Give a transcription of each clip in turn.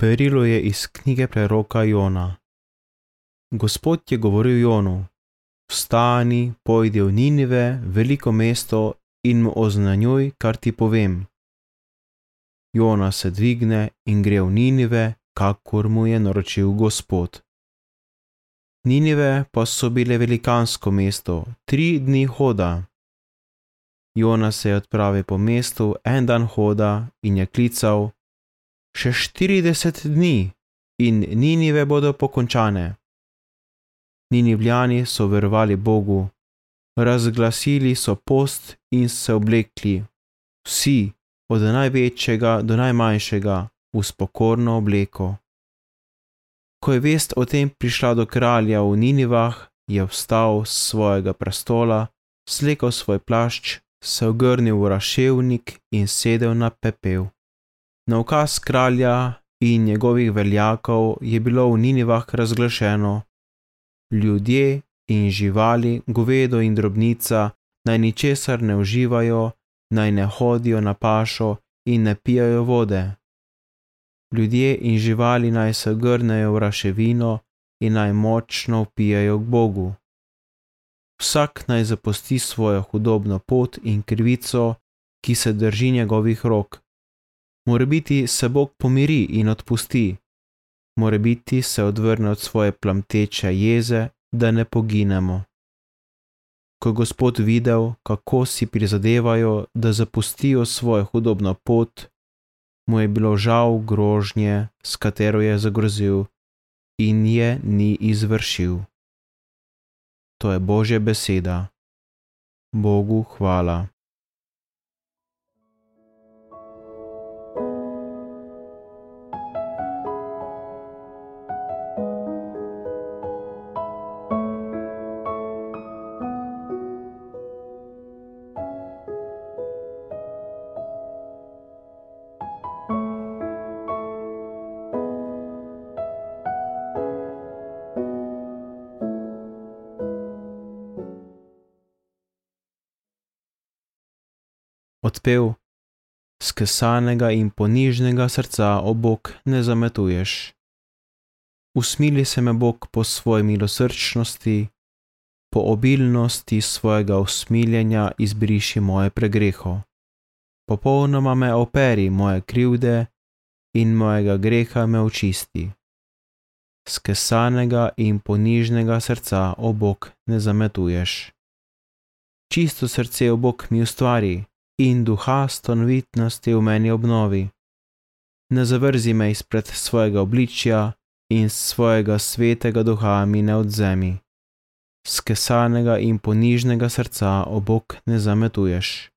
Berilo je iz knjige preroka Jona. Gospod je govoril Jonu: Vstani, pojdi v Ninive, veliko mesto, in mu oznanjuj, kar ti povem. Jona se dvigne in gre v Ninive, kakor mu je naročil Gospod. Ninive pa so bile velikansko mesto, tri dni hoda. Jona se je odpravil po mestu, en dan hoda in je klical: Še štirideset dni in Ninive bodo pokončane. Ninivljani so verovali Bogu, razglasili so post in se oblekli, vsi, od največjega do najmanjšega, v spokorno obleko. Ko je vest o tem prišla do kralja v Ninivah, je vstal z svojega prestola, slekel svoj plašč, se ogrnil v raševnik in sedel na pepel. Na ukaz kralja in njegovih veljakov je bilo v Ninivah razglašeno: Ljudje in živali, govedo in drobnica, naj ničesar ne uživajo, naj ne hodijo na pašo in ne pijajo vode. Ljudje in živali naj se grnejo v raševino in naj močno upijajo k Bogu. Vsak naj zapusti svojo hudobno pot in krivico, ki se drži njegovih rok. Mora biti se Bog pomiri in odpusti, mora biti se odvrne od svoje plamteče jeze da ne poginemo. Ko je Gospod videl, kako si prizadevajo, da zapustijo svojo hudobno pot, mu je bilo žal grožnje, s katero je zagrozil, in je ni izvršil. To je Božja beseda. Bogu hvala. Odpev, skesanega in ponižnega srca obok ne zametuješ. Usmili se me Bog po svoji milosrčnosti, po obilnosti svojega usmiljenja izbriši moje pregreho. Popolnoma me operi moje krivde in mojega greha me očisti. Skesanega in ponižnega srca obok ne zametuješ. Čisto srce obok mi ustvari, in duha stanovitnosti v meni obnovi. Ne zavrzi me izpred svojega obličja in svojega svetega duha mi ne odzemi. Skesanega in ponižnega srca obok ne zametuješ.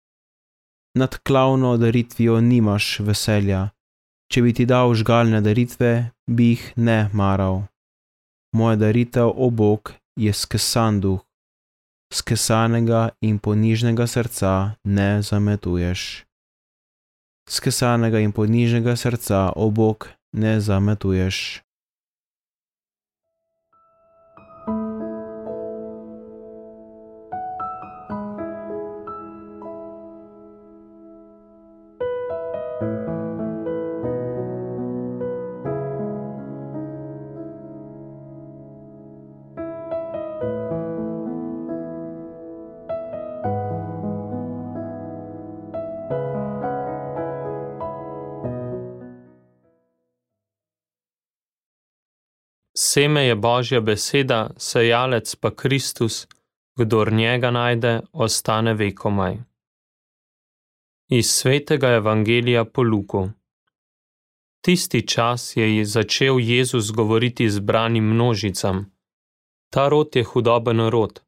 Nad klavno daritvijo nimaš veselja, če bi ti dal žgalne daritve, bi jih ne maral. Moja daritev obok je skesan duh, skesanega in ponižnega srca ne zametuješ. Skesanega in ponižnega srca obok ne zametuješ. Seme je Božja beseda, sejalec pa Kristus, kdor njega najde, ostane vekomaj. Iz svetega evangelija po Luku. Tisti čas je začel Jezus govoriti z branim množicam. Ta rod je hudoben rod.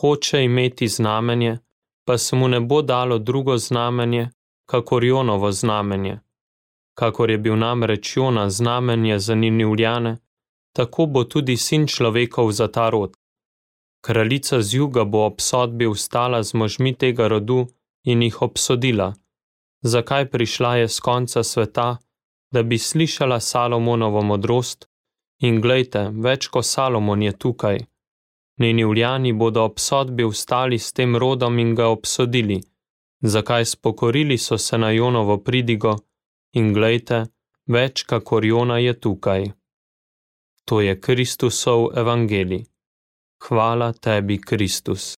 Hoče imeti znamenje, pa se mu ne bo dalo drugo znamenje, kakor Jonovo znamenje. Kakor je bil namreč Jona znamenje za Ninivljane, tako bo tudi sin človekov za ta rod. Kraljica z juga bo ob sodbi vstala z možmi tega rodu in jih obsodila, zakaj prišla je z konca sveta, da bi slišala Salomonovo modrost, in glejte, več kot Salomon je tukaj. Njeni vljani bodo ob sodbi vstali s tem rodom in ga obsodili, zakaj spokorili so se na Jonovo pridigo, in glejte, več kakor Jona je tukaj. To je Kristusov evangelij. Hvala tebi, Kristus.